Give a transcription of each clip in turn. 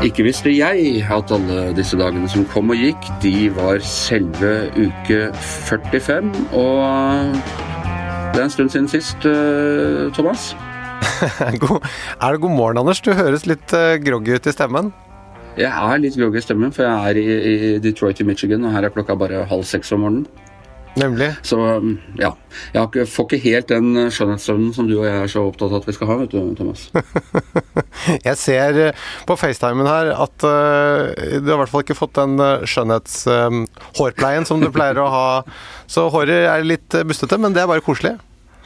Ikke visste jeg at alle disse dagene som kom og gikk, de var selve uke 45. Og det er en stund siden sist, eh, Thomas. God, er det god morgen, Anders? Du høres litt uh, groggy ut i stemmen. Jeg er litt groggy i stemmen, for jeg er i, i Detroit i Michigan, og her er klokka bare halv seks om morgenen. Nemlig. Så ja. Jeg får ikke helt den skjønnhetssøvnen som du og jeg er så opptatt av at vi skal ha, vet du, Thomas. jeg ser eh, på FaceTimen her at uh, du har i hvert fall ikke fått den skjønnhetshårpleien uh, som du pleier å ha. Så håret er litt bustete, men det er bare koselig.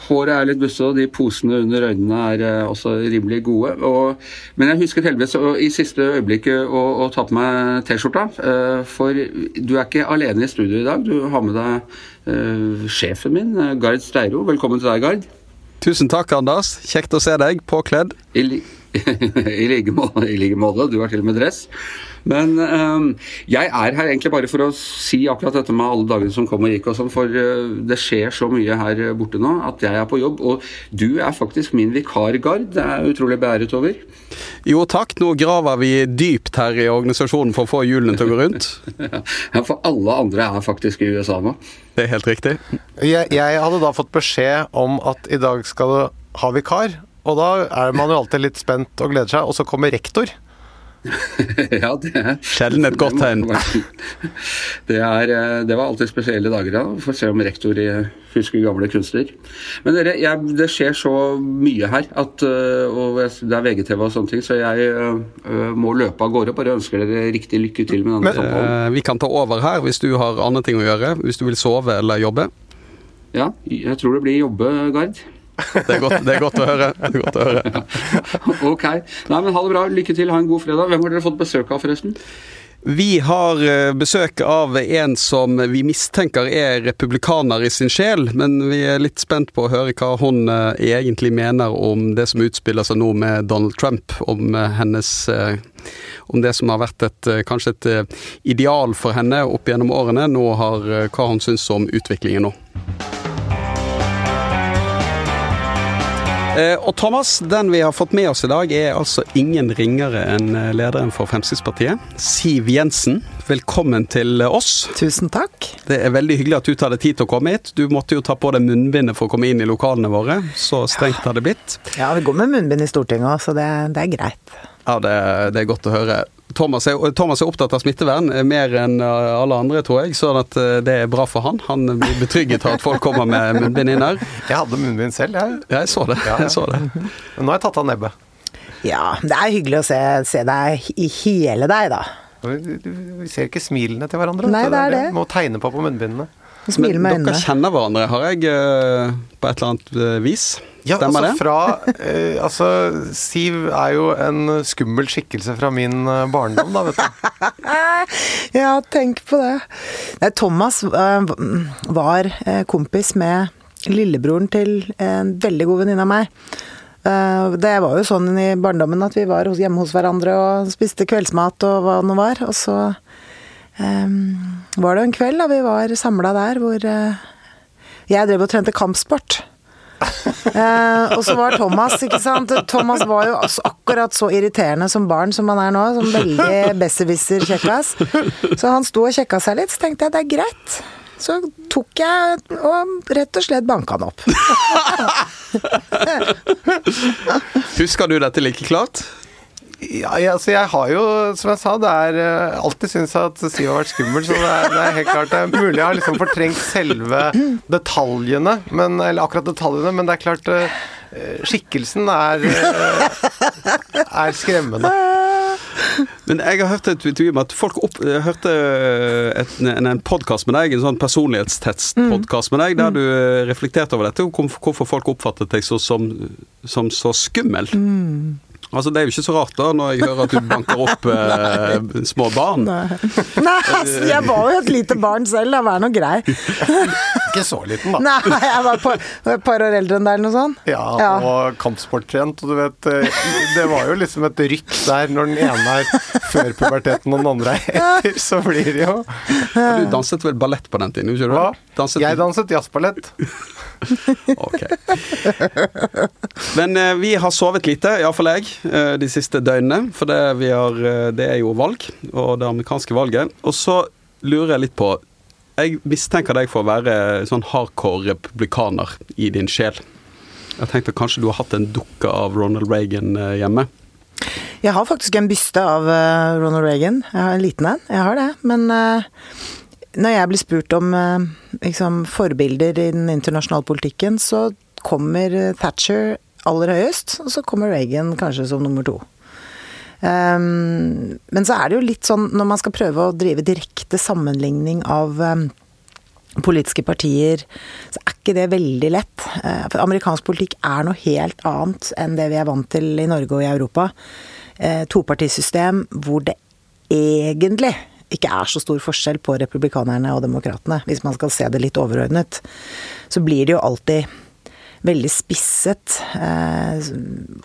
Håret er litt bustete, og de posene under øynene er uh, også rimelig gode. Og, men jeg husket heldigvis i siste øyeblikket å, å ta på meg T-skjorta. Uh, for du er ikke alene i studio i dag. Du har med deg uh, sjefen min, Gard Steiro. Velkommen til deg, Gard. Tusen takk, Anders. Kjekt å se deg påkledd. I, I like måte. Du har til og med dress. Men um, jeg er her egentlig bare for å si akkurat dette med alle dagene som kom og gikk og sånn, for uh, det skjer så mye her borte nå at jeg er på jobb. Og du er faktisk min vikargard. Det er utrolig beæret over. Jo takk, nå graver vi dypt her i organisasjonen for å få hjulene til å gå rundt. ja, for alle andre er faktisk i USA nå. Det er helt riktig. Jeg, jeg hadde da fått beskjed om at i dag skal du ha vikar. Og da er man jo alltid litt spent og gleder seg, og så kommer rektor. ja, det er Sjelden et godt tegn. Det, er, det var alltid spesielle dager, da. Får se om rektor husker gamle kunstner. Men dere, jeg, det skjer så mye her, at, og det er VGTV og sånne ting, så jeg uh, må løpe av gårde. Bare ønsker dere riktig lykke til med denne samtalen. vi kan ta over her hvis du har andre ting å gjøre. Hvis du vil sove eller jobbe. Ja, jeg tror det blir jobbe, Gard. Det er, godt, det er godt, å høre. Godt å høre. ok. Nei, men Ha det bra. Lykke til. Ha en god fredag. Hvem har dere fått besøk av, forresten? Vi har besøk av en som vi mistenker er republikaner i sin sjel, men vi er litt spent på å høre hva hun egentlig mener om det som utspiller seg nå med Donald Trump. Om hennes om det som har vært et, kanskje et ideal for henne opp gjennom årene, nå har, hva hun syns om utviklingen nå. Og Thomas, den vi har fått med oss i dag er altså ingen ringere enn lederen for Fremskrittspartiet. Siv Jensen, velkommen til oss. Tusen takk. Det er veldig hyggelig at du tar deg tid til å komme hit. Du måtte jo ta på deg munnbindet for å komme inn i lokalene våre. Så strengt har det blitt. Ja, vi går med munnbind i Stortinget òg, så det, det, er greit. Ja, det, det er godt å høre. Thomas er, Thomas er, opptatt av smittevern mer enn alle andre, tror jeg. sånn at det er bra for han. Han blir betrygget av at folk kommer med munnbind inn her. Jeg hadde munnbind selv, jeg. Ja, jeg så det. Ja, ja. Jeg så det. Men nå har jeg tatt av nebbet. Ja, det er hyggelig å se, se deg i hele deg, da. Vi ser ikke smilene til hverandre. Nei, det er det. Vi Må tegne på på munnbindene. Smile med øynene. Dere kjenner hverandre, har jeg, på et eller annet vis? Ja, Stemmer altså fra eh, Altså, Siv er jo en skummel skikkelse fra min barndom, da, vet du. ja, tenk på det. Nei, Thomas eh, var kompis med lillebroren til en veldig god venninne av meg. Det var jo sånn i barndommen at vi var hjemme hos hverandre og spiste kveldsmat og hva det nå var. Og så var det en kveld da vi var samla der hvor jeg drev og trente kampsport. Eh, og så var Thomas, ikke sant. Thomas var jo akkurat så irriterende som barn som han er nå. Som veldig besserwisser-kjekkas. Så han sto og kjekka seg litt, så tenkte jeg det er greit. Så tok jeg og rett og slett banka han opp. Husker du dette like klart? Ja, ja, altså jeg har jo, som jeg sa, det er uh, alltid syntes at Siv har vært skummel, så det er, det er, helt klart det er mulig jeg har liksom fortrengt selve detaljene, men, eller akkurat detaljene, men det er klart uh, skikkelsen er, uh, er skremmende. Men jeg har hørt et intervju med at folk opp, jeg hørte et, en, en podkast med deg, en sånn personlighetstest-podkast med deg, der du reflekterte over dette, hvorfor folk oppfattet deg så, som, som så skummel. Mm. Altså, Det er jo ikke så rart da, når jeg hører at du banker opp eh, små barn. Nei. Nei, altså, jeg var jo et lite barn selv, da. Vær nå grei. ikke så liten, da. Nei, jeg var på- et par år eldre enn deg, eller noe sånt. Ja, Ja. og kampsporttrent, og du vet eh, Det var jo liksom et rykk der når den ene er før puberteten og den andre er etter, så blir det jo Du danset vel ballett på den tiden? gjorde du ikke det? Danset Jeg danset jazzballett. Ok. Men eh, vi har sovet lite, iallfall jeg, eh, de siste døgnene. For det, vi har, eh, det er jo valg, og det amerikanske valget. Og så lurer jeg litt på Jeg mistenker deg for å være sånn hardcore republikaner i din sjel. Jeg tenkte kanskje du har hatt en dukke av Ronald Reagan eh, hjemme. Jeg har faktisk en byste av eh, Ronald Reagan. Jeg har en liten en, jeg har det. Men når jeg blir spurt om eh, liksom, forbilder i den internasjonale politikken, så kommer eh, Thatcher aller høyest, og så kommer Reagan kanskje som nummer to. Um, men så er det jo litt sånn når man skal prøve å drive direkte sammenligning av um, politiske partier, så er ikke det veldig lett. Uh, For amerikansk politikk er noe helt annet enn det vi er vant til i Norge og i Europa. Uh, Topartisystem hvor det egentlig ikke er så stor forskjell på republikanerne og demokratene, hvis man skal se det litt overordnet. Så blir det jo alltid veldig spisset, eh,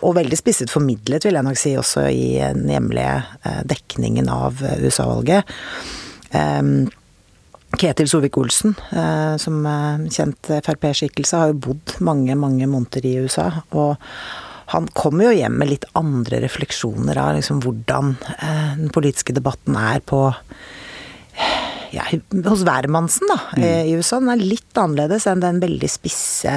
og veldig spisset formidlet, vil jeg nok si, også i den hjemlige eh, dekningen av eh, USA-valget. Ketil Solvik-Olsen, eh, som kjent Frp-skikkelse, har jo bodd mange, mange måneder i USA. Og han kommer jo hjem med litt andre refleksjoner av liksom hvordan eh, den politiske debatten er på ja, hos hvermannsen, da, mm. i USA. Den er litt annerledes enn den veldig spisse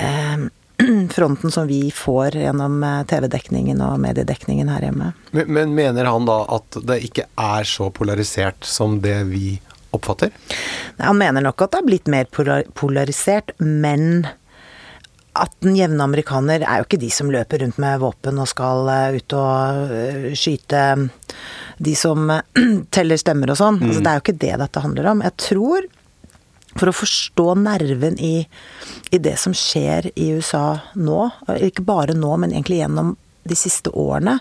eh, fronten som vi får gjennom eh, TV-dekningen og mediedekningen her hjemme. Men, men mener han da at det ikke er så polarisert som det vi oppfatter? Han mener nok at det har blitt mer polarisert, men at den jevne amerikaner er jo ikke de som løper rundt med våpen og skal eh, ut og eh, skyte de som eh, teller stemmer og sånn. Altså, det er jo ikke det dette handler om. Jeg tror, for å forstå nerven i, i det som skjer i USA nå, ikke bare nå, men egentlig gjennom de siste årene,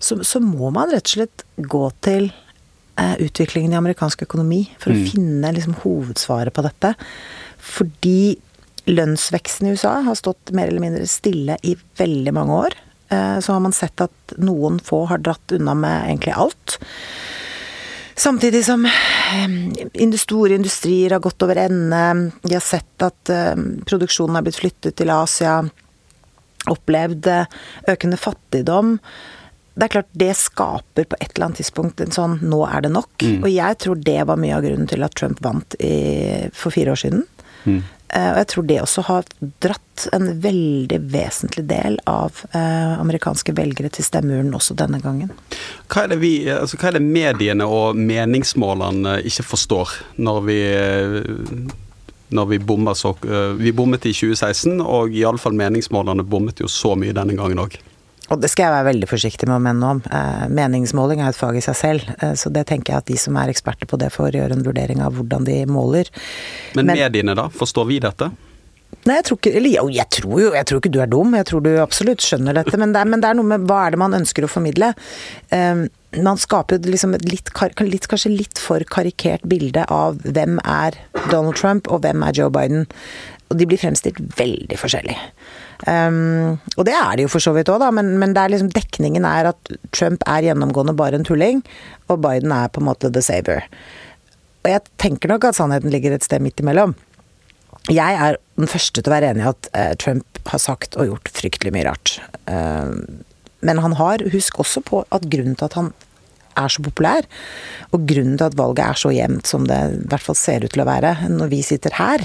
så, så må man rett og slett gå til eh, utviklingen i amerikansk økonomi for å finne liksom, hovedsvaret på dette. Fordi lønnsveksten i USA har stått mer eller mindre stille i veldig mange år. Eh, Så har man sett at noen få har dratt unna med egentlig alt. Samtidig som eh, store industrier har gått over ende. De har sett at eh, produksjonen har blitt flyttet til Asia. Opplevd økende fattigdom. Det er klart det skaper på et eller annet tidspunkt en sånn 'nå er det nok'. Og jeg tror det var mye av grunnen til at Trump vant i, for fire år siden. Eh, Og jeg tror det også har dratt en veldig vesentlig del av eh, amerikanske velgere til stemmeurnen også denne gangen. Hva er, vi, altså, hva er det mediene og meningsmålene ikke forstår når vi når vi bommer så Vi bommet i 2016, og iallfall meningsmålene bommet jo så mye denne gangen òg. Og det skal jeg være veldig forsiktig med å mene noe om. Eh, meningsmåling er et fag i seg selv, eh, så det tenker jeg at de som er eksperter på det, får gjøre en vurdering av hvordan de måler. Men, Men- mediene, da? Forstår vi dette? Nei, jeg tror ikke Eller jo, jeg tror jo Jeg tror ikke du er dum, jeg tror du absolutt skjønner dette, men det er, men det er noe med hva er det man ønsker å formidle. Um, man skaper liksom et litt, litt, kanskje litt for karikert bilde av hvem er Donald Trump og hvem er Joe Biden. Og de blir fremstilt veldig forskjellig. Um, og det er det jo for så vidt òg, men, men liksom dekningen er at Trump er gjennomgående bare en tulling, og Biden er på en måte the saver. Og jeg tenker nok at sannheten ligger et sted midt imellom. Jeg er den første til å være enig i at eh, Trump har sagt og gjort fryktelig mye rart. Eh, men han har, husk også på at grunnen til at han er så populær, og grunnen til at valget er så jevnt som det i hvert fall ser ut til å være når vi sitter her,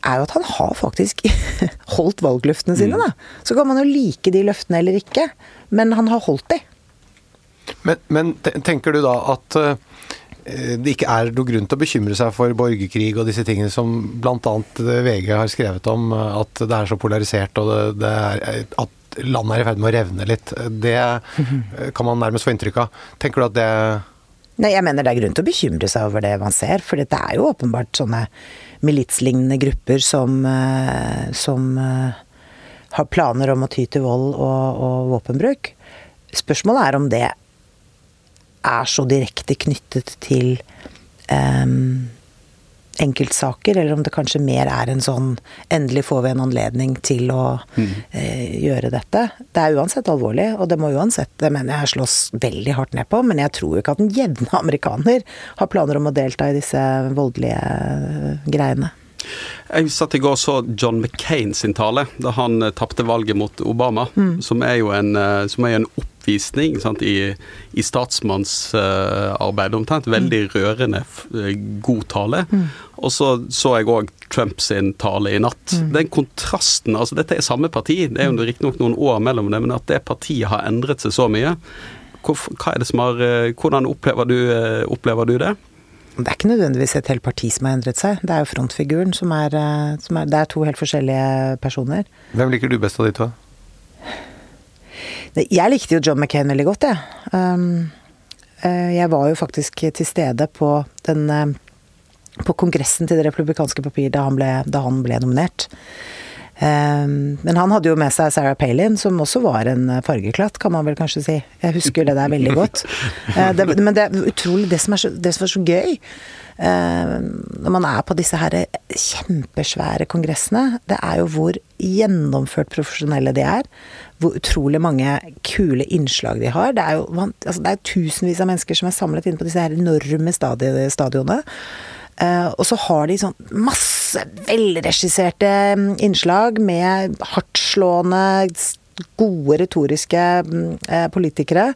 er jo at han har faktisk holdt valgløftene sine, da. Så kan man jo like de løftene eller ikke, men han har holdt de. Men, men tenker du da at eh, det ikke er noe grunn til å bekymre seg for borgerkrig og disse tingene som bl.a. VG har skrevet om, eh, at det er så polarisert og det, det er, at landet er i ferd med å revne litt. Det eh, kan man nærmest få inntrykk av. Tenker du at det Nei, jeg mener det er grunn til å bekymre seg over det man ser, for det er jo åpenbart sånne militslignende grupper som, eh, som eh, har planer om å ty til vold og, og våpenbruk. Spørsmålet er om det er så direkte knyttet til um, enkeltsaker, eller om det kanskje mer er en sånn Endelig får vi en anledning til å Mm. eh, gjøre dette. Det er uansett alvorlig, og det må uansett Det mener jeg slås veldig hardt ned på, men jeg tror jo ikke at den jevne amerikaner har planer om å delta i disse voldelige eh, greiene. Jeg satt i går og så John McCain sin tale da han eh, tapte valget mot Obama, som er jo en, eh, som er en oppvisning sant, i, i statsmannsarbeid. Omtrent veldig rørende f- eh, god tale. Og så så jeg òg Trumps tale i natt. Den kontrasten altså Dette er samme parti, det er jo riktignok noen år mellom det, men at det partiet har endret seg så mye. Hva er det som har, eh, hvordan opplever du, eh, opplever du det? Det er ikke nødvendigvis et helt parti som har endret seg. Det er jo frontfiguren som er, som er Det er to helt forskjellige personer. Hvem liker du best av de to? Jeg likte jo John McCain veldig godt, jeg. Um, eh, jeg var jo faktisk til stede på den eh, på kongressen til Det republikanske papir da han ble, da han ble nominert. Um, men han hadde jo med seg Sarah Palin, som også var en eh, fargeklatt, kan man vel kanskje si. Jeg husker det der veldig godt. Eh, det, men det er utrolig Det som er så, det som er så gøy eh, når man er på disse her kjempesvære kongressene, det er jo hvor gjennomført profesjonelle de er. Hvor utrolig mange kule innslag de har. Det er jo altså det er tusenvis av mennesker som er samlet inne på disse her enorme stadionene. Eh, og så har de sånn masse velregisserte mm, innslag med hardtslående, gode retoriske mm, eh, politikere.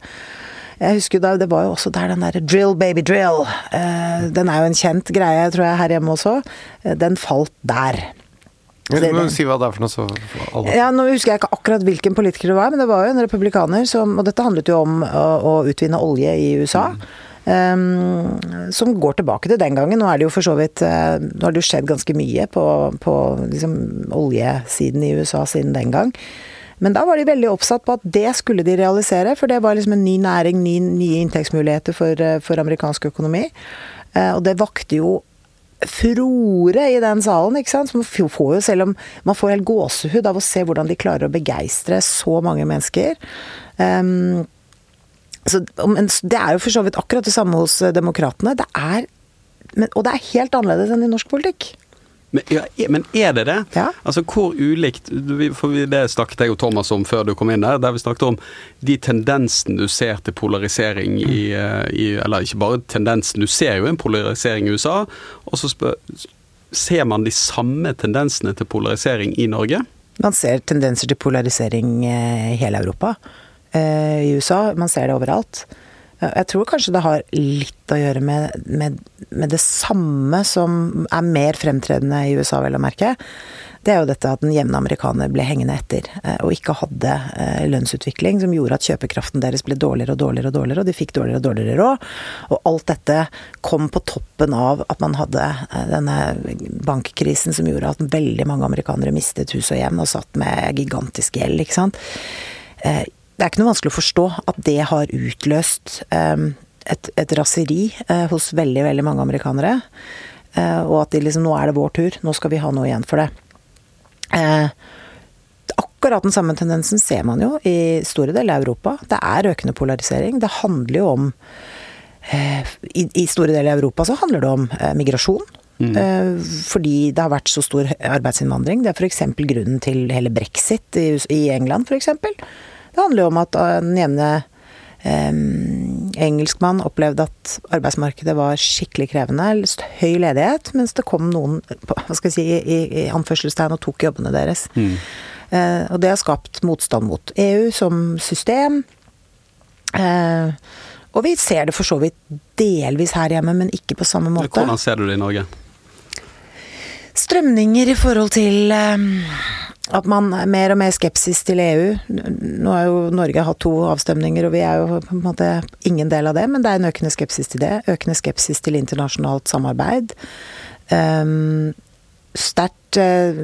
Jeg husker da, Det var jo også der den der 'drill baby drill'. Eh, den er jo en kjent greie, tror jeg, her hjemme også. Den falt der. Du Det- må det- si hva det er for noe, så alle Ja, Nå husker jeg ikke akkurat hvilken politiker det var, men det var jo en republikaner som Og dette handlet jo om å, å utvinne olje i USA. Um, som går tilbake til den gangen. Nå er det jo for så vidt eh, Nå har det jo skjedd ganske mye på, på liksom, oljesiden i USA siden den gang. Men da var de veldig oppsatt på at det skulle de realisere, for det var liksom en ny næring, ny, nye inntektsmuligheter for, eh, for amerikansk økonomi. Eh, Og det vakte jo furore i den salen, ikke sant. Så man får jo, selv om man får helt gåsehud av å se hvordan de klarer å begeistre så mange mennesker. Um, så, men det er jo for så vidt akkurat det samme hos eh, demokratene. Det er men, Og det er helt annerledes enn i norsk politikk. Men, ja, er- men er det det? Ja. Altså Hvor ulikt For Det snakket jeg og Thomas om før du kom inn der, der vi snakket om de tendensene du ser til polarisering i, eh, i Eller ikke bare tendensen, du ser jo en polarisering i USA, og så spør, ser man de samme tendensene til polarisering i Norge? Man ser tendenser til polarisering eh, i hele Europa. Eh, I USA. Man ser det overalt. Jeg tror kanskje det har litt å gjøre med, med, med det samme som er mer fremtredende i USA, vel å merke. Det er jo dette at den jevne amerikaner ble hengende etter, eh, og ikke hadde eh, lønnsutvikling som gjorde at kjøpekraften deres ble dårligere og dårligere, og dårligere, og de fikk dårligere og dårligere råd. Og alt dette kom på toppen av at man hadde denne bankkrisen som gjorde at veldig mange amerikanere mistet hus og hjem og satt med gigantisk gjeld, ikke sant. Det er ikke noe vanskelig å forstå at det har utløst eh, et, et raseri eh, hos veldig, veldig mange amerikanere. Eh, Og at de liksom Nå er det vår tur, nå skal vi ha noe igjen for det. Eh, akkurat den samme tendensen ser man jo i store deler av Europa. Det er økende polarisering. Det handler jo om i, store deler av Europa så handler det om migrasjon. Mm. fordi det har vært så stor arbeidsinnvandring. Det er f.eks. grunnen til hele brexit i, i England, f.eks. Det handler jo om at eh, den jevne eh, engelskmann opplevde at arbeidsmarkedet var skikkelig krevende. Høy ledighet, mens det kom noen hva skal jeg si, i, i anførselstegn og tok jobbene deres. Eh, og det har skapt motstand mot EU som system. Eh, og vi ser det for så vidt delvis her hjemme, men ikke på samme måte. Hvordan ser du det i Norge? Strømninger i forhold til eh, at man er mer og mer skepsis til EU. Nå har jo Norge hatt to avstemninger, og vi er jo på en måte ingen del av det, men det er en økende skepsis til det. Økende skepsis til internasjonalt samarbeid. Um, Sterkt eh,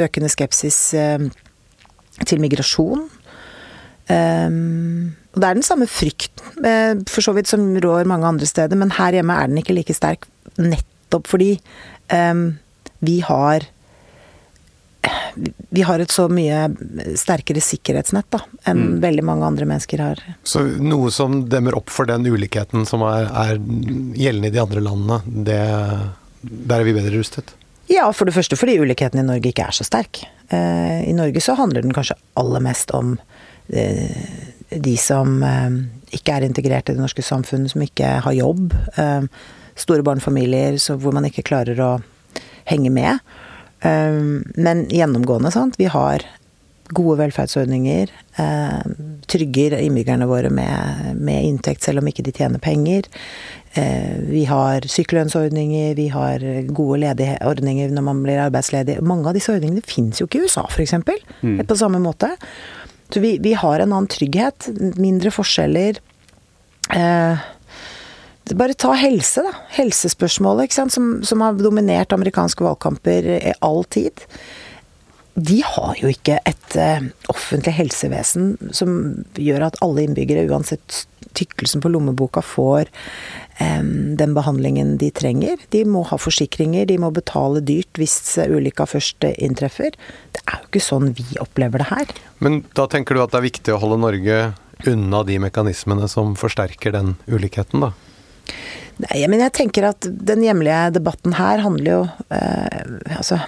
økende skepsis eh, til migrasjon. Um, og det er den samme frykten, eh, for så vidt, som rår mange andre steder, men her hjemme er den ikke like sterk, nettopp fordi um, vi har vi har et så mye sterkere sikkerhetsnett da, enn veldig mange andre mennesker har. Så noe som demmer opp for den ulikheten som er, er gjeldende i de andre landene, det, der er vi bedre rustet? Ja, for det første fordi ulikheten i Norge ikke er så sterk. Eh, I Norge så handler den kanskje aller mest om eh, de som eh, ikke er integrert i det norske samfunnet, som ikke har jobb. Store barnefamilier hvor man ikke klarer å henge med. Men gjennomgående, sant. Vi har gode velferdsordninger. Trygger innbyggerne våre med, med inntekt selv om ikke de tjener penger. Eh, vi har sykelønnsordninger, vi har gode ledige ordninger når man blir arbeidsledig. Mange av disse ordningene fins jo ikke i USA, f.eks. Mm. På samme måte. Så vi, vi, har en annen trygghet. Mindre forskjeller. Eh, bare ta helse, da. Helsespørsmålet? Som, som har dominert amerikanske valgkamper i all tid de har jo ikke et uh, offentlig helsevesen som gjør at alle innbyggere, uansett tykkelsen på lommeboka, får den behandlingen de trenger. De må ha forsikringer, de må betale dyrt hvis ulykka først inntreffer. Det er jo ikke sånn vi opplever det her. Men da tenker du at det er viktig å holde Norge unna de mekanismene som forsterker den ulikheten, da? Nei, men jeg tenker at den hjemlige debatten her handler jo eh, Altså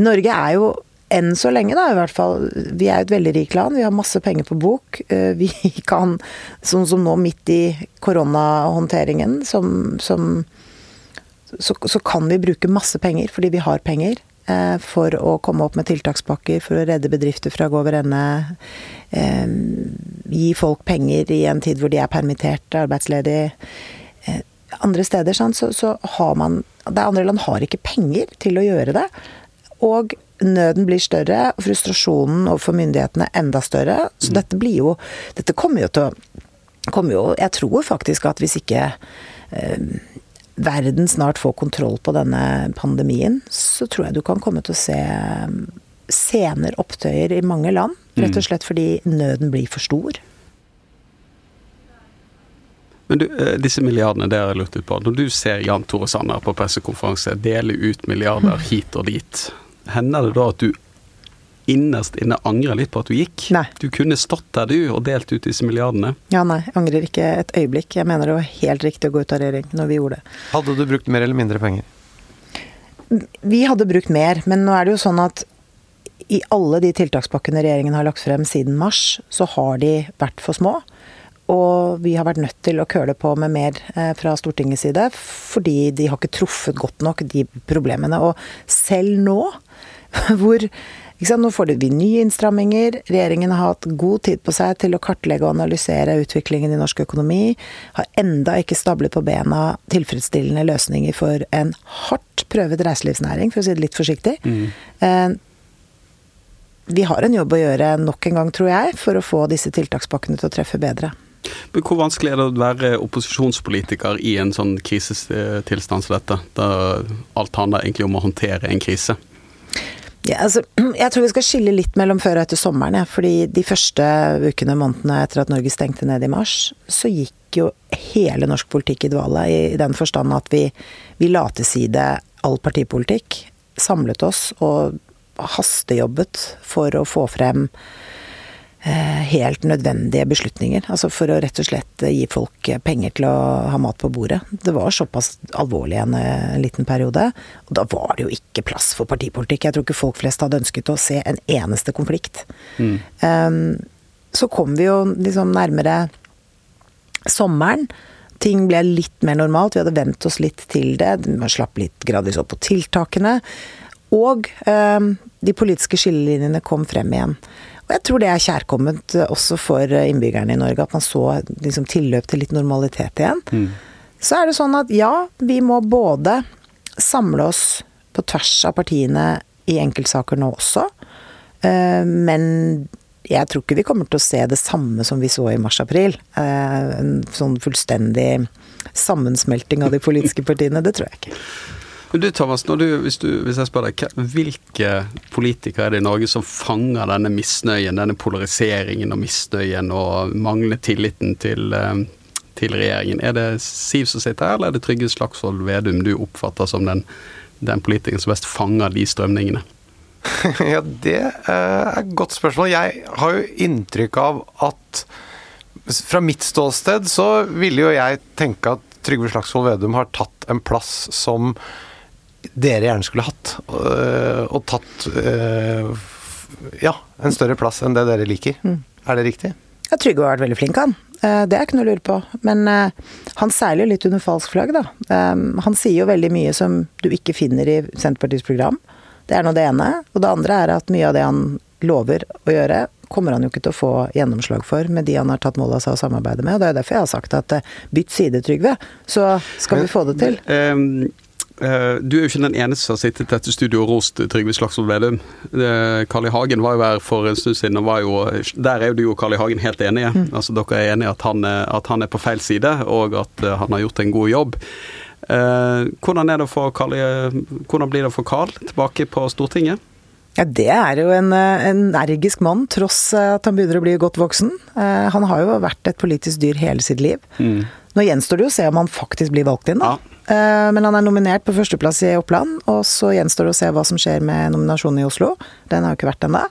Norge er jo enn så lenge, da, i hvert fall. Vi er et veldig rikt land, vi har masse penger på bok. Eh, vi kan, sånn som nå midt i koronahåndteringen, som, som så, så, kan vi bruke masse penger fordi vi har penger. Eh, for å komme opp med tiltakspakker, for å redde bedrifter fra å gå over ende. Eh, gi folk penger i en tid hvor de er permittert, arbeidsledige. Eh, andre steder så, så har man Det andre land har ikke penger til å gjøre det. Og nøden blir større, og frustrasjonen overfor myndighetene enda større. Så dette blir jo Dette kommer jo til å kommer jo, Jeg tror faktisk at hvis ikke verden snart får kontroll på denne pandemien, så tror jeg du kan komme til å se senere opptøyer i mange land. Rett og mm. slett fordi nøden blir for stor. Men du, eh, disse milliardene, det har jeg lurt på. Når du ser Jan Tore Sanner på pressekonferanse dele ut milliarder hit og dit, hender det da at du innerst inne angrer litt på at du gikk? Nei. Du kunne stått der, du, og delt ut disse milliardene. Ja, nei. Jeg Angrer ikke et øyeblikk. Jeg mener det var helt riktig å gå ut av regjering når vi gjorde det. Hadde du brukt mer eller mindre penger? Vi hadde brukt mer, men nå er det jo sånn at i alle de tiltakspakkene regjeringen har lagt frem siden mars, så har de vært for små. Og vi har vært nødt til å køle på med mer eh, fra Stortingets side, fordi de har ikke truffet godt nok de problemene. Og selv nå hvor Nå får vi nye innstramminger. Regjeringen har hatt god tid på seg til å kartlegge og analysere utviklingen i norsk økonomi. Har enda ikke stablet på bena tilfredsstillende løsninger for en hardt prøvet reiselivsnæring, for å si det litt forsiktig. Mm. Eh, vi har en jobb å gjøre nok en gang, tror jeg, for å få disse tiltakspakkene til å treffe bedre. Men Hvor vanskelig er det å være opposisjonspolitiker i en sånn krisetilstand som dette? Da alt handler egentlig om å håndtere en krise. Ja, altså, jeg tror vi skal skille litt mellom før og etter sommeren. Ja, fordi de første ukene, månedene etter at Norge stengte ned i mars, så gikk jo hele norsk politikk i dvale. I, i den forstand at vi, vi la til side all partipolitikk. Samlet oss og hastejobbet for å få frem helt nødvendige beslutninger. Altså for å rett og slett eh, gi folk penger til å ha mat på bordet. Det var såpass alvorlig en, eh, en liten periode. Og da var det jo ikke plass for partipolitikk. Jeg tror ikke folk flest hadde ønsket å se en eneste konflikt. Mm. Um, så kom vi jo liksom nærmere sommeren. Ting ble litt mer normalt. Vi hadde vent oss litt til det. Man slapp litt gradvis opp på tiltakene. Og um, de politiske skillelinjene kom frem igjen. Og jeg tror det er kjærkomment eh, også for eh, innbyggerne i Norge, at man så liksom tilløp til litt normalitet igjen. Mm. Så er det sånn at ja, vi må både samle oss på tvers av partiene i enkeltsaker nå også, eh, men jeg tror ikke vi kommer til å se det samme som vi så i mars-april. En sånn fullstendig sammensmelting av de politiske partiene, det tror jeg ikke. Men du Thomas, du, hvis, du, hvis, jeg spør deg, hvilke politikere er det i Norge som fanger denne misnøyen, denne polariseringen og misnøyen og manglende tilliten til, eh, til regjeringen? Er det Siv som sitter her, eller er det Trygve Slagsvold Vedum du oppfatter som den, den politikeren som best fanger de strømningene? ja, det eh, er et godt spørsmål. Jeg har jo inntrykk av at fra mitt ståsted så ville jo jeg tenke at Trygve Slagsvold Vedum har tatt en plass som dere gjerne skulle hatt. øh, Og tatt øh, ja, en større plass enn det dere liker. Er det riktig? Ja, Trygve har vært veldig flink, han. Eh, Det er ikke noe å lure på. Men eh, han seiler jo litt under falsk flagg, da. Eh, Han sier jo veldig mye som du ikke finner i Senterpartiets program. Det er nå det ene. Og det andre er at mye av det han lover å gjøre, kommer han jo ikke til å få gjennomslag for med de han har tatt mål av seg å samarbeide med. Og det er derfor jeg har sagt at bytt side, Trygve, så skal vi få det til. Men, eh, du er jo ikke den eneste som har sittet i dette studioet og rost Trygve Slagsvold Vedum. Eh, Carl I. Hagen var jo her for en stund siden, og var jo, der er jo du og Carl I. Hagen helt enige. Altså Dere er enige at han, er- at han er på feil side, og at eh, han har gjort en god jobb. Eh, hvordan, det Carl, hvordan blir det for Carl tilbake på Stortinget? Ja, det er jo en eh, energisk mann, tross eh, at han begynner å bli godt voksen. Eh, Han har jo vært et politisk dyr hele sitt liv. Nå gjenstår det jo å se om han faktisk blir valgt inn, da. Eh, Men han er nominert på førsteplass i Oppland, og så gjenstår det å se hva som skjer med nominasjonen i Oslo. Den har jo ikke vært ennå.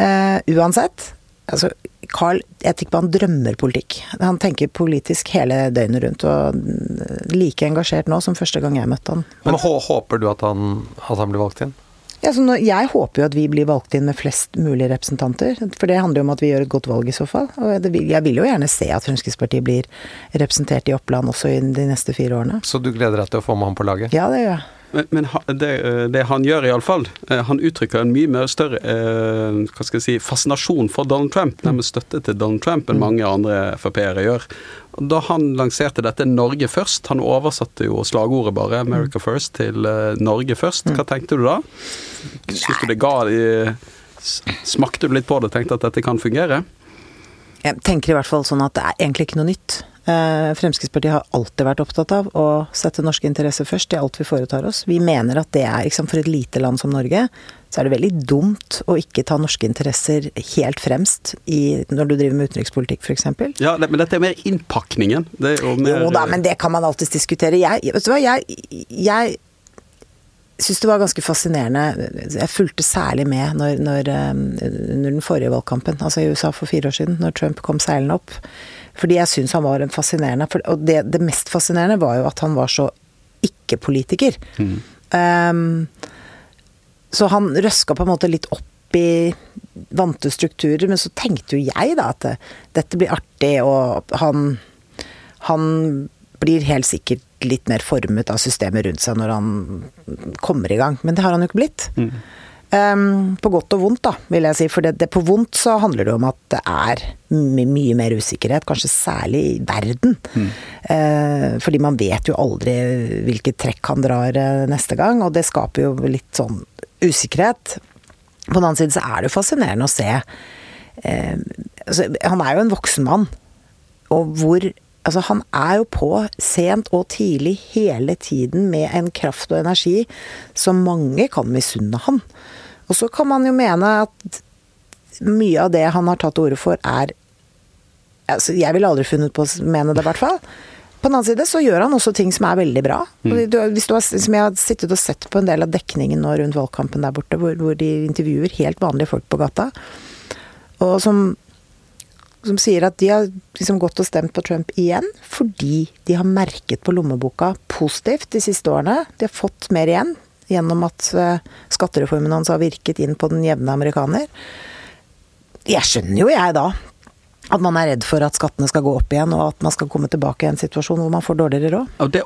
Eh, Uansett, altså Carl, jeg på han drømmer politikk. Han tenker politisk hele døgnet rundt, og mm, like engasjert nå som første gang jeg møtte han. Men håper du at han, at han blir valgt inn? Ja, så nå, jeg håper jo at vi blir valgt inn med flest mulig representanter. For det handler jo om at vi gjør et godt valg i så fall. Og vil, jeg vil jo gjerne se at Fremskrittspartiet blir representert i Oppland også i de neste fire årene. Så du gleder deg til å få med ham på laget? Ja, det gjør jeg. Men, men det, eh, det han gjør iallfall, han uttrykker en mye mer større eh, hva skal jeg si, fascinasjon for Donald Trump, nemlig støtte til Donald Trump, enn mange andre Frp-ere gjør. Da han lanserte dette 'Norge først', han oversatte jo slagordet bare 'America first' til eh, 'Norge først'. Hva tenkte du da? Syns du det ga de Smakte du litt på det og tenkte at dette kan fungere? Jeg tenker i hvert fall sånn at det er egentlig ikke noe nytt. Eh, Fremskrittspartiet har alltid vært opptatt av å sette norske interesser først i alt vi foretar oss. Vi mener at det er, liksom for et lite land som Norge, så er det veldig dumt å ikke ta norske interesser helt fremst i, når du driver med utenrikspolitikk, f.eks. Ja, men dette er mer innpakningen. Det er jo mer Jo da, men det kan man alltids diskutere. Jeg, vet du hva, jeg, jeg syns det var ganske fascinerende. Jeg fulgte særlig med når, når, um, under den forrige valgkampen, altså i USA for fire år siden, når Trump kom seilende opp. Fordi jeg syns han var en fascinerende Og det, det mest fascinerende var jo at han var så ikke-politiker. Um, så han røska på en måte litt opp i vante strukturer, men så tenkte jo jeg da at det, dette blir artig, og han han blir helt sikkert litt mer formet av systemet rundt seg når han kommer i gang. Men det har han jo ikke blitt. Um, på godt og vondt, da, vil jeg si. For det, det, på vondt så handler det om at det er my mye mer usikkerhet, kanskje særlig i verden. Eh, fordi man vet jo aldri hvilket trekk han drar uh, neste gang, og det skaper jo litt sånn usikkerhet. På den annen side så er det jo fascinerende å se uh, altså, Han er jo en voksen mann, og hvor Altså, han er jo på sent og tidlig hele tiden med en kraft og energi som mange kan misunne han. Og så kan man jo mene at mye av det han har tatt til orde for, er altså, Jeg ville aldri funnet på å mene det, i hvert fall. På den annen side så gjør han også ting som er veldig bra. Mm. Du, hvis du har, som jeg har sittet og sett på en del av dekningen nå rundt valgkampen der borte, hvor, hvor de intervjuer helt vanlige folk på gata, og som som sier at de har liksom gått og stemt på Trump igjen fordi de har merket på lommeboka positivt de siste årene. De har fått mer igjen gjennom at eh, skattereformen hans har virket inn på den jevne amerikaner. Jeg skjønner jo jeg da at man er redd for at skattene skal gå opp igjen, og at man skal komme tilbake i en situasjon hvor man får dårligere råd. Ja, det,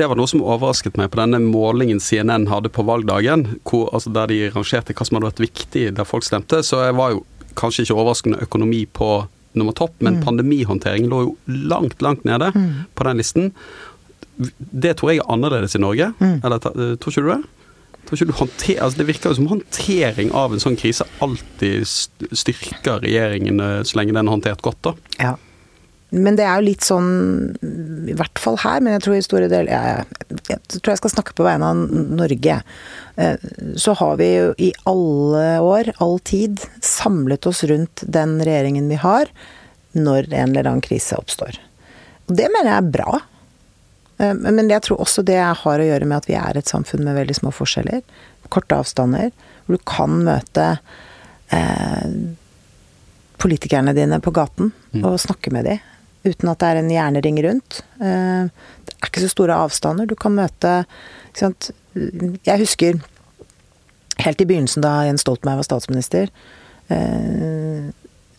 det var noe som overrasket meg på denne målingen CNN hadde på valgdagen, hvor, altså der de rangerte hva som hadde vært viktig der folk stemte. Så jeg var jo kanskje ikke overraskende økonomi på nummer topp, men pandemihåndtering lå jo langt, langt nede på den listen. Det tror jeg er annerledes i Norge. Eller eh, tror ikke du det? Håndter, altså det virker jo som håndtering av en sånn krise alltid styrker regjeringen eh, så lenge den er håndtert godt, da. Ja. Men det er jo litt sånn, i hvert fall her, men jeg tror i store deler Jeg, jeg tror jeg skal snakke på vegne av Norge. Eh, Så har vi jo i alle år, all tid, samlet oss rundt den regjeringen vi har, når en eller annen krise oppstår. Og det mener jeg er bra. Eh, Men jeg tror også det har å gjøre med at vi er et samfunn med veldig små forskjeller. Korte avstander. Hvor du kan møte eh, politikerne dine på gaten og snakke med dem. Uten at det er en jernring rundt. Eh, det er ikke så store avstander. Du kan møte? Jeg husker helt i begynnelsen da Jens Stoltenberg var statsminister. Eh,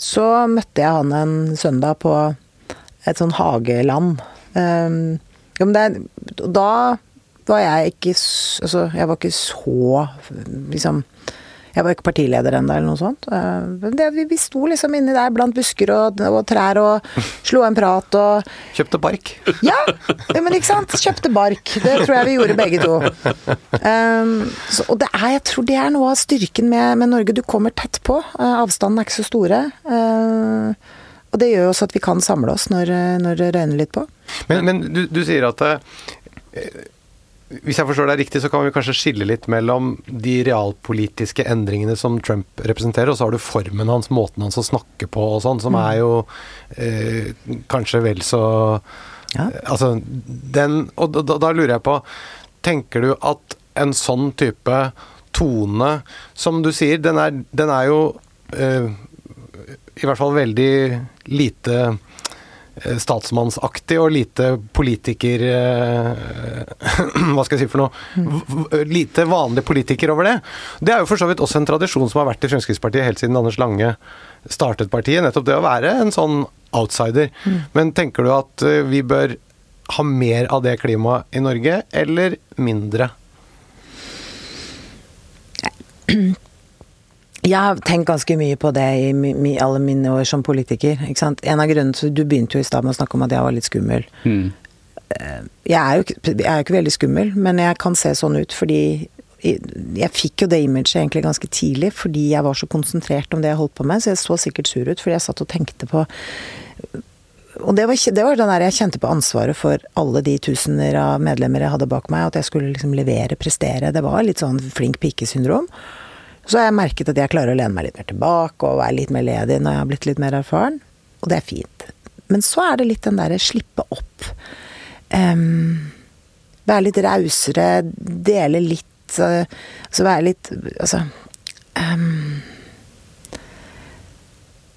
så møtte jeg han en søndag på et sånn hageland. Det, da var jeg ikke Altså, jeg var ikke så liksom jeg var ikke partileder ennå, eller noe sånt. Det, vi, vi sto liksom inni der blant busker og, og trær og slo en prat og Kjøpte bark? Ja, men ikke sant. Kjøpte bark. Det tror jeg vi gjorde begge to. Um, så, og det er, jeg tror det er noe av styrken med, med Norge. Du kommer tett på. Uh, avstanden er ikke så store. Uh, og det gjør også at vi kan samle oss når, når det røyner litt på. Men, men du, du, sier at uh, hvis jeg forstår deg riktig, så kan vi kanskje skille litt mellom de realpolitiske endringene som Trump representerer, og så har du formen hans, måten hans å snakke på og sånn, som mm. er jo eh, kanskje vel så ja. Altså, den Og da, da, lurer jeg på Tenker du at en sånn type tone, som du sier, den er, den er jo eh, i hvert fall veldig lite statsmannsaktig og lite politiker eh, Hva skal jeg si for noe? Lite vanlig politiker over det. Det er jo for så vidt også en tradisjon som har vært i Fremskrittspartiet helt siden Anders Lange startet partiet. Nettopp det å være en sånn outsider. Mm. Men tenker du at eh, vi bør ha mer av det klimaet i Norge, eller mindre? Jeg har tenkt ganske mye på det i, i alle mine år som politiker. En av grunnene til Du begynte jo i stad med å snakke om at jeg var litt skummel. Mm. Jeg, er jo, jeg er jo ikke veldig skummel, men jeg kan se sånn ut fordi jeg fikk jo det imaget egentlig ganske tidlig fordi jeg var så konsentrert om det jeg holdt på med, så jeg så sikkert sur ut fordi jeg satt og tenkte på Og det var, det var den der jeg kjente på ansvaret for alle de tusener av medlemmer jeg hadde bak meg, at jeg skulle liksom levere, prestere. Det var litt sånn flink pike-syndrom. Så har jeg merket at jeg klarer å lene meg litt mer tilbake og være litt mer ledig når jeg har blitt litt mer erfaren. Og det er fint. Men så er det litt den derre slippe opp. Um, være litt rausere, dele litt uh, Altså være litt Altså um,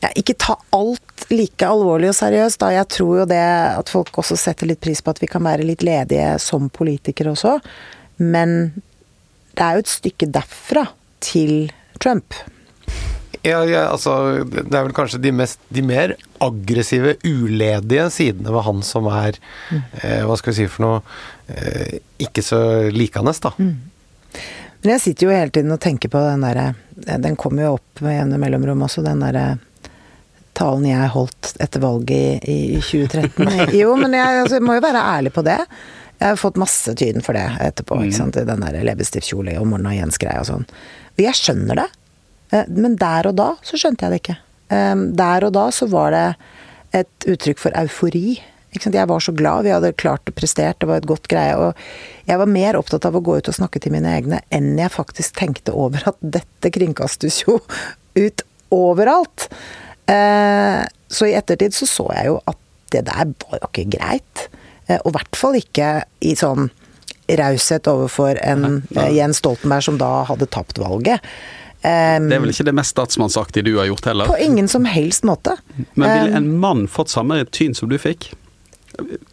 ja, ikke ta alt like alvorlig og seriøst, da. Jeg tror jo det at folk også setter litt pris på at vi kan være litt ledige som politikere også. Men det er jo et stykke derfra til Trump? Ja, ja, altså Det er vel kanskje de, mest, de mer aggressive, uledige sidene ved han som er mm. eh, Hva skal vi si for noe eh, Ikke så likende, da. Mm. Men jeg sitter jo hele tiden og tenker på den derre Den kommer jo opp med jevne mellomrom også, den derre talen jeg holdt etter valget i, i 2013. Jo, men jeg, altså, jeg må jo være ærlig på det. Jeg har fått masse tyden for det etterpå. Mm. ikke sant? Den der leppestiftkjole og Morna Jens-greia og sånn. Jeg skjønner det, eh, men der og da så skjønte jeg det ikke. Eh, der og da så var det et uttrykk for eufori. Jeg var så glad, vi hadde klart og prestert, det var et godt greie. Og jeg var mer opptatt av å gå ut og snakke til mine egne enn jeg faktisk tenkte over at dette kringkastes jo ut overalt. Eh, så i ettertid så så jeg jo at det der var jo ikke greit. Og i hvert fall ikke i sånn raushet overfor en ja. Eh, Jens Stoltenberg som da hadde tapt valget. Um, det er vel ikke det mest statsmannsaktige du har gjort heller? På ingen som helst måte. Men ville en mann fått samme tyn som du fikk?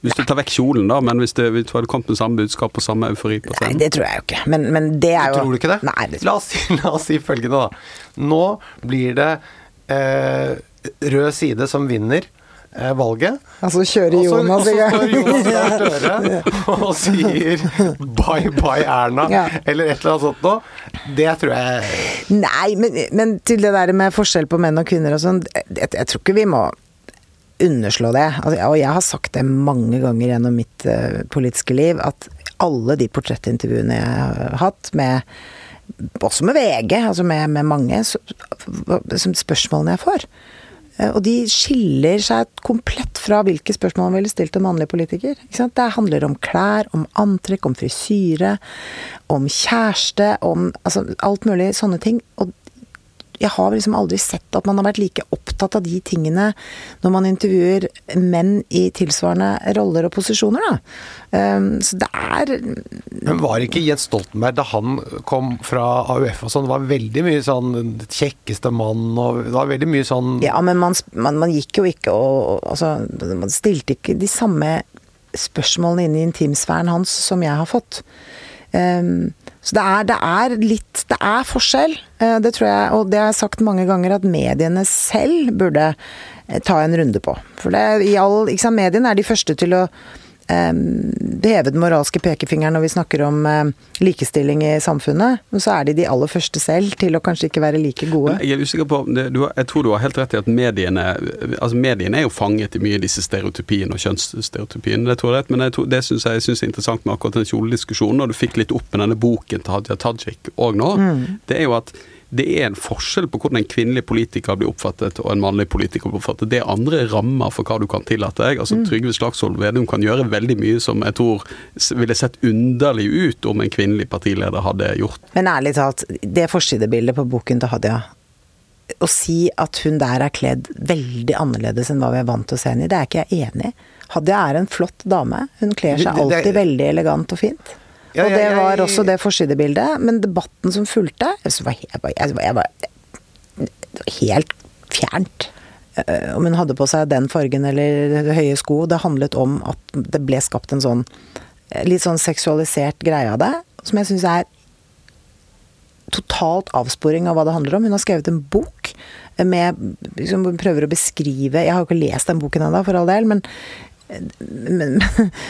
Hvis du tar vekk kjolen, da, men hvis, det, hvis du hadde kommet med samme budskap og samme eufori på scenen? Nei, det tror jeg jo ikke. Men, men det er jo Tror du ikke det? Nei, det la, oss si, la oss si følgende, da. Nå blir det eh, rød side som vinner valget. Altså kjører Jonas i gang. Og så står Jonas Gahr Støre og sier 'bye bye, Erna', ja. eller et eller annet sånt noe. Det tror jeg Nei, men, men, til det der med forskjell på menn og kvinner og sånn, jeg, jeg, tror ikke vi må underslå det. Altså, og jeg har sagt det mange ganger gjennom mitt uh, politiske liv, at alle de portrettintervjuene jeg har hatt med også med VG, altså med, med mange, så, spørsmålene jeg får Eh, og de skiller seg komplett fra hvilke spørsmål man ville stilt en mannlig politiker. Det handler om klær, om antrekk, om frisyre, om kjæreste, om altså, alt mulig sånne ting. Og Jeg har liksom aldri sett at man har vært like opptatt av de tingene når man intervjuer menn i tilsvarende roller og posisjoner, da. Um, så det er Men var ikke Jens Stoltenberg, da han kom fra AUF og sånn, det var veldig mye sånn kjekkeste mann og Det var veldig mye sånn Ja, men man, man, man gikk jo ikke og Altså, man stilte ikke de samme spørsmålene inn i intimsfæren hans som jeg har fått. Um, så det er, det er, litt Det er forskjell. Uh, det tror jeg, og det har jeg sagt mange ganger, at mediene selv burde uh, ta en runde på. For det, i all, sant, mediene er de første til å heve den moralske pekefingeren når vi snakker om likestilling i samfunnet. Og så er de de aller første selv til å kanskje ikke være like gode. Jeg er usikker på, Jeg tror du har helt rett i at mediene altså mediene er jo fanget i mye av disse stereotypiene og kjønnsstereotypiene. Det tror jeg rett, men jeg tror, det syns jeg, synes er interessant med akkurat den kjolediskusjonen, og du fikk litt opp med denne boken til Hadia Tajik òg nå, mm. det er jo at det er en forskjell på hvordan en kvinnelig politiker blir oppfattet og en mannlig politiker blir oppfattet. Det er andre rammer for hva du kan tillate deg. Altså, mm. Trygve Slagsvold Vedum kan gjøre veldig mye som jeg tror ville sett underlig ut om en kvinnelig partileder hadde gjort. Men ærlig talt, det forsidebildet på boken til Hadia å si at hun der er kledd veldig annerledes enn hva vi er vant til å se henne i, det er ikke jeg enig i. Hadia er en flott dame. Hun kler seg alltid veldig elegant og fint. Ja, og det var også det forsidebildet. Men debatten som fulgte jeg var, jeg var, jeg var, helt fjernt. Eh, om hun hadde på seg den fargen eller høye sko. Det handlet om at det ble skapt en sånn eh, litt sånn seksualisert greie av det, som jeg syns er totalt avsporing av hva det handler om. Hun har skrevet en bok med som prøver å beskrive Jeg har jo ikke lest den boken ennå, for all del, men men,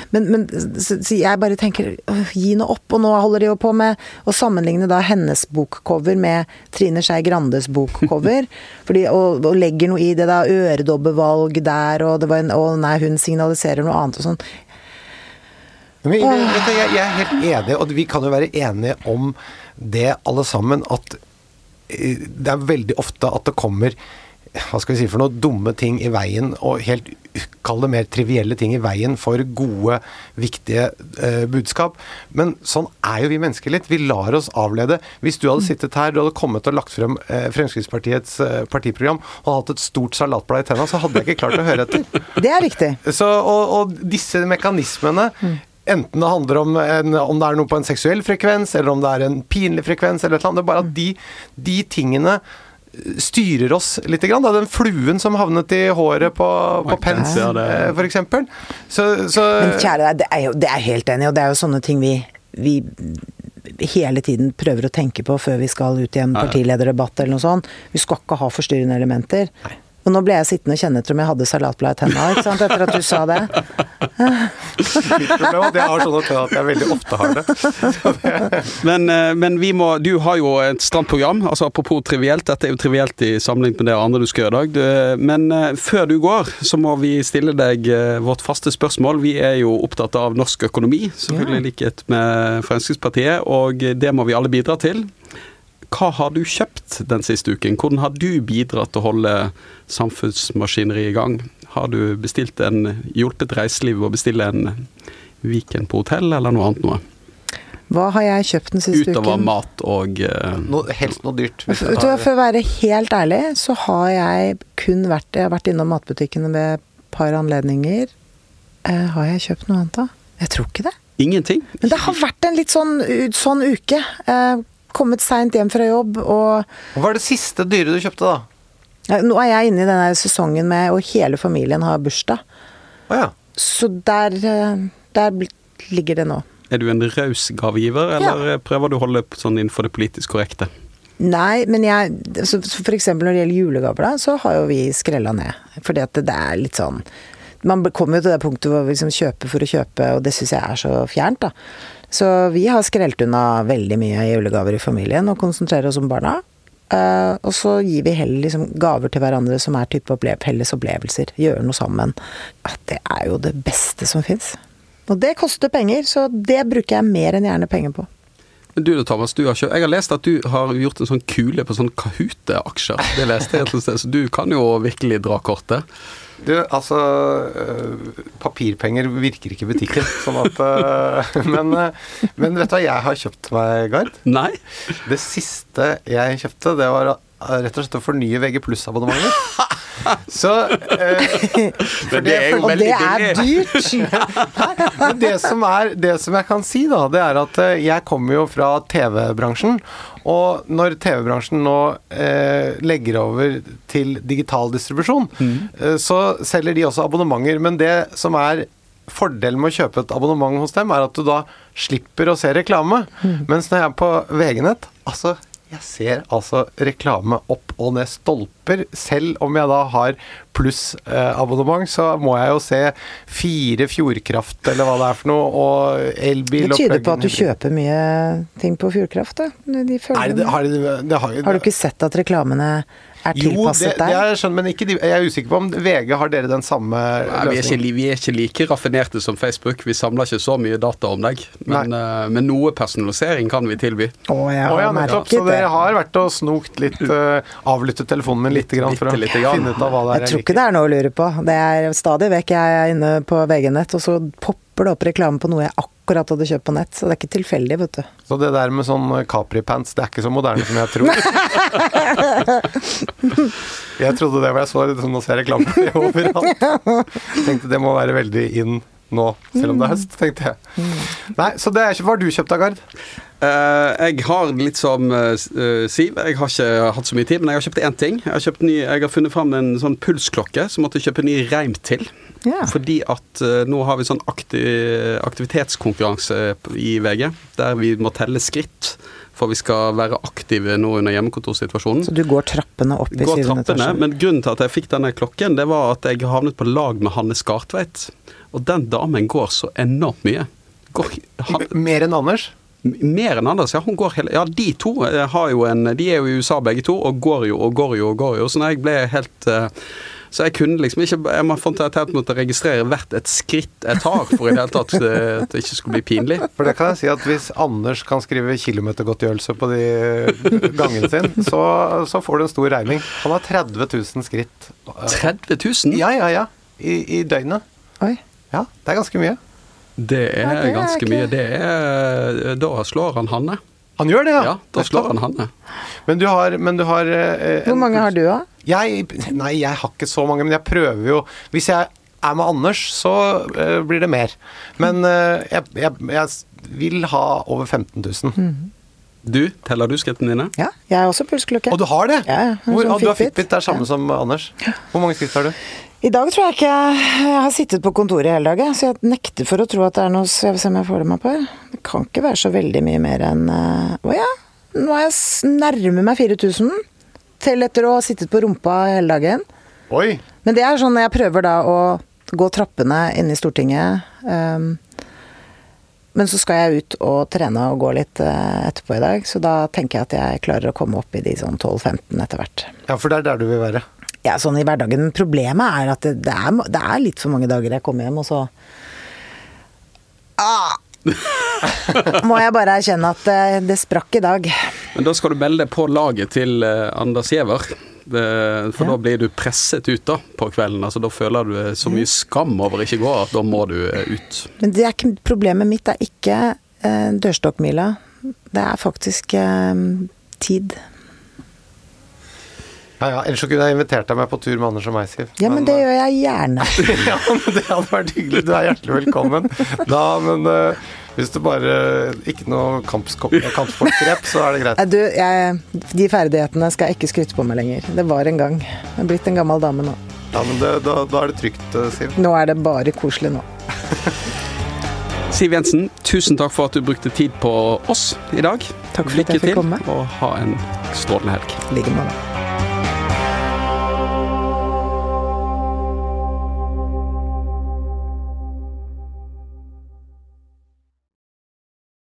men, men så, så jeg bare tenker gi noe opp. Og nå holder de jo på med å sammenligne da hennes bokcover med Trine Skei Grandes bokcover. fordi, og, og, legger noe i det, da. Øredobbevalg der, og det var en Å nei, hun signaliserer noe annet og sånn. Men, jeg, jeg, er helt enig, og vi kan jo være enige om det alle sammen, at eh, det er veldig ofte at det kommer hva skal vi si for noe, dumme ting i veien, og helt kall det mer trivielle ting i veien for gode, viktige eh, budskap. Men sånn er jo vi mennesker litt. Vi lar oss avlede. Hvis du hadde sittet her, du hadde kommet og lagt frem eh, Fremskrittspartiets eh, partiprogram og hatt et stort salatblad i tenna, så hadde jeg ikke klart å høre etter. Det er riktig. Så, og, og disse mekanismene Enten det handler om, en, om det er noe på en seksuell frekvens, eller om det er en pinlig frekvens, eller et eller annet. Det er bare at de, de tingene styrer oss litt. Grann, da. Den fluen som havnet i håret på, på Pence, ja, eh, f.eks. Så, så Men kjære deg, det er jo det er helt enig, og det er jo sånne ting vi, vi hele tiden prøver å tenke på før vi skal ut i en partilederdebatt eller noe sånt. Vi skal ikke ha forstyrrende elementer. Nei. Og nå ble jeg sittende og kjenne etter om jeg hadde salatblad i tenna, ikke sant, etter at du sa det. Mitt problem er at jeg har sånne tenner at jeg veldig ofte har det. men, eh, men, vi må Du har jo et stramt program, altså apropos trivielt. Dette er jo trivielt i sammenligning med det andre du skal gjøre i dag. Men eh, før du går, så må vi stille deg eh, vårt faste spørsmål. Vi er jo opptatt av norsk økonomi, selvfølgelig i likhet med Fremskrittspartiet, og det må vi alle bidra til. Hva har du kjøpt den siste uken? Hvordan har du bidratt til å holde samfunnsmaskineriet i gang? Har du bestilt en, hjulpet reiselivet å bestille en Viken på hotell, eller noe annet noe? Hva har jeg kjøpt den siste Utover uken? Utover mat og uh... no, Helst noe dyrt. For, for å være helt ærlig, så har jeg kun vært Jeg har vært innom matbutikkene ved et par anledninger. Uh, har jeg kjøpt noe annet, da? Jeg tror ikke det. Ingenting? Men det har vært en litt sånn, sånn uke. Uh, kommet seint hjem fra jobb og Hva er det siste dyret du kjøpte, da? Nå er jeg inne i denne sesongen med Og hele familien har bursdag. Oh, ja. Så der, eh, der ligger det nå. Er du en raus gavegiver, eller ja. prøver du å holde sånn innenfor det politisk korrekte? Nei, men jeg så For eksempel når det gjelder julegaver, da, så har jo vi skrella ned. Fordi at det, det er litt sånn Man kommer jo til det punktet hvor vi liksom kjøper for å kjøpe, og det syns jeg er så fjernt, da. Så vi har skrelt unna veldig mye julegaver i familien og konsentrerer oss om barna. Uh, og så gir vi heller liksom gaver til hverandre som er type opplev felles opplevelser. Gjøre noe sammen. Ja, det er jo det beste som fins. Og det koster penger, så det bruker jeg mer enn gjerne penger på. Du da, Thomas, du har ikke, jeg har lest at du har gjort en sånn kule på sånn Kahoot-aksjer. Det leste jeg et sted, så du kan jo virkelig dra kortet. Du, altså øh, Papirpenger virker ikke i butikken, sånn at øh, men, øh, men, vet du hva jeg har kjøpt meg, Gard? Nei. Det siste jeg kjøpte, det var eh, rett og slett å fornye VG pluss-abonnementet. Så eh, Men det er Og det er dyrt! Men det som, er, det som jeg kan si, da, det er at eh, jeg kommer jo fra TV-bransjen. Og når TV-bransjen nå eh, legger over til digital distribusjon, eh, så selger de også abonnementer. Men det som er fordelen med å kjøpe et abonnement hos dem, er at du da slipper å se reklame. Mens når jeg er på VG-nett, altså jeg ser altså reklame opp og ned stolper. Selv om jeg da har pluss-abonnement, så må jeg jo se Fire Fjordkraft, eller hva det er for noe, og elbil Det tyder på at du kjøper mye ting på Fjordkraft, da. De Nei, det, har, det, det har, Har du ikke sett at reklamene er Jo, det, tilpasset det er skjønt, men ikke de, jeg er usikker på om VG har dere den samme Nei, vi, er ikke, løsningen. vi er ikke like raffinerte som Facebook. Vi samler ikke så mye data om deg. Men, uh, men noe personalisering kan vi tilby. Å, jeg har har ja, nettopp. merket Så det. dere har vært og snokt litt, uh, avlyttet telefonen min litt, grann, for å grann. finne ut av hva det er Jeg tror ikke det er noe å lure på. Det er stadig vekk jeg er inne på VG-nett, og så popper det opp reklame på noe jeg akkurat hadde kjøpt på nett. Så det er ikke tilfeldig, vet du. Så det der med sånn Capri-pants, det er ikke så moderne som jeg tror. jeg trodde det var jeg så sånn å se reklame for det overalt. Tenkte det må være veldig in nå, selv om det er høst, tenkte jeg. Nei, så det er ikke Hva har du kjøpt da, Gard? Uh, jeg har litt som uh, eh, Siv, jeg har ikke hatt så mye tid, men jeg har kjøpt én ting. Jeg har, kjøpt ny, jeg har funnet fram en sånn pulsklokke som måtte kjøpe ny reim til. Ja. Fordi at uh, nå har vi sånn akti aktivitetskonkurranse i VG, der vi må telle skritt. For vi skal være aktive nå under hjemmekontorsituasjonen. Så du går trappene opp i Går syvende trappene, etasje? men grunnen til at jeg fikk denne klokken, det var at jeg havnet på lag med Hanne Skartveit. Og den damen går så enormt mye. Går, han, Mer enn Anders? mer enn Anders, ja. Hun går hele Ja, de to eh, har jo en De er jo i USA begge to, og går jo og går jo og går jo. Så når jeg ble helt eh, Så jeg kunne liksom ikke Jeg må fant at jeg måtte registrere hvert et skritt jeg tar, for i det hele tatt at det ikke skulle bli pinlig. For det kan jeg si at hvis Anders kan skrive kilometergodtgjørelse på de gangene sin, så, så får du en stor regning. Han har 30 000 skritt. 30 000? Ja, ja, ja. I, i døgnet. Oi. Ja, det er ganske mye. Det er Ja, det er ganske ikke- mye. Det er Da slår han Hanne. Han gjør det, ja. Ja, da slår han Hanne. Men du har, men du har eh, Hvor mange har du, da? Jeg, nei, jeg har ikke så mange, men jeg prøver jo Hvis jeg er med Anders, så uh, blir det mer. Men uh, jeg, jeg, jeg vil ha over 15 000. Du, teller du skrittene dine? Ja, jeg er også pulsklokke. Og du har det? Ja, ja. Hvor, ah, du har Fitbit. Det er samme som Anders. Hvor mange skritt har du? I dag tror jeg ikke Jeg har sittet på kontoret hele dagen, så jeg nekter for å tro at det er noe så Jeg vil se om jeg får det meg på her. Det kan ikke være så veldig mye mer enn eh, Å ja, nå er jeg nærmer meg 4000. Til etter å ha sittet på rumpa hele dagen. Oi! Men det er sånn jeg prøver da å gå trappene inne i Stortinget Um, Men så skal jeg ut og trene og gå litt uh, etterpå i dag, så da tenker jeg at jeg klarer å komme opp i de sånn 12-15 etter hvert. Ja, for det er der du vil være. Ja, sånn i hverdagen. Men problemet er at det, det, er, det er litt for mange dager jeg kommer hjem, og så ah! Må jeg bare erkjenne at eh, det sprakk i dag. Men da skal du melde deg på laget til eh, Anders Giæver. For Ja. da blir du presset ut da på kvelden. Altså Da føler du eh, så mye skam over ikke gå at da må du eh, ut. Men det er ikke, problemet mitt er ikke eh, dørstokkmila. Det er faktisk eh, tid. Ja, ja, Ellers så kunne jeg invitert deg med på tur med Anders og meg, Siv. Ja, men det gjør jeg gjerne. ja, men det hadde vært hyggelig. Du er hjertelig velkommen. Da, men eh, hvis det bare Ikke noe kampsportgrep, så er det greit. Du, jeg, de ferdighetene skal jeg ikke skryte på meg lenger. Det var en gang. Jeg er blitt en gammel dame nå. Ja, men det, da, da er det trygt, eh, Siv. Nå er det bare koselig nå. Siv Jensen, tusen takk for at du brukte tid på oss i dag. Takk for at jeg fikk komme. og ha en strålende helg. I like måte.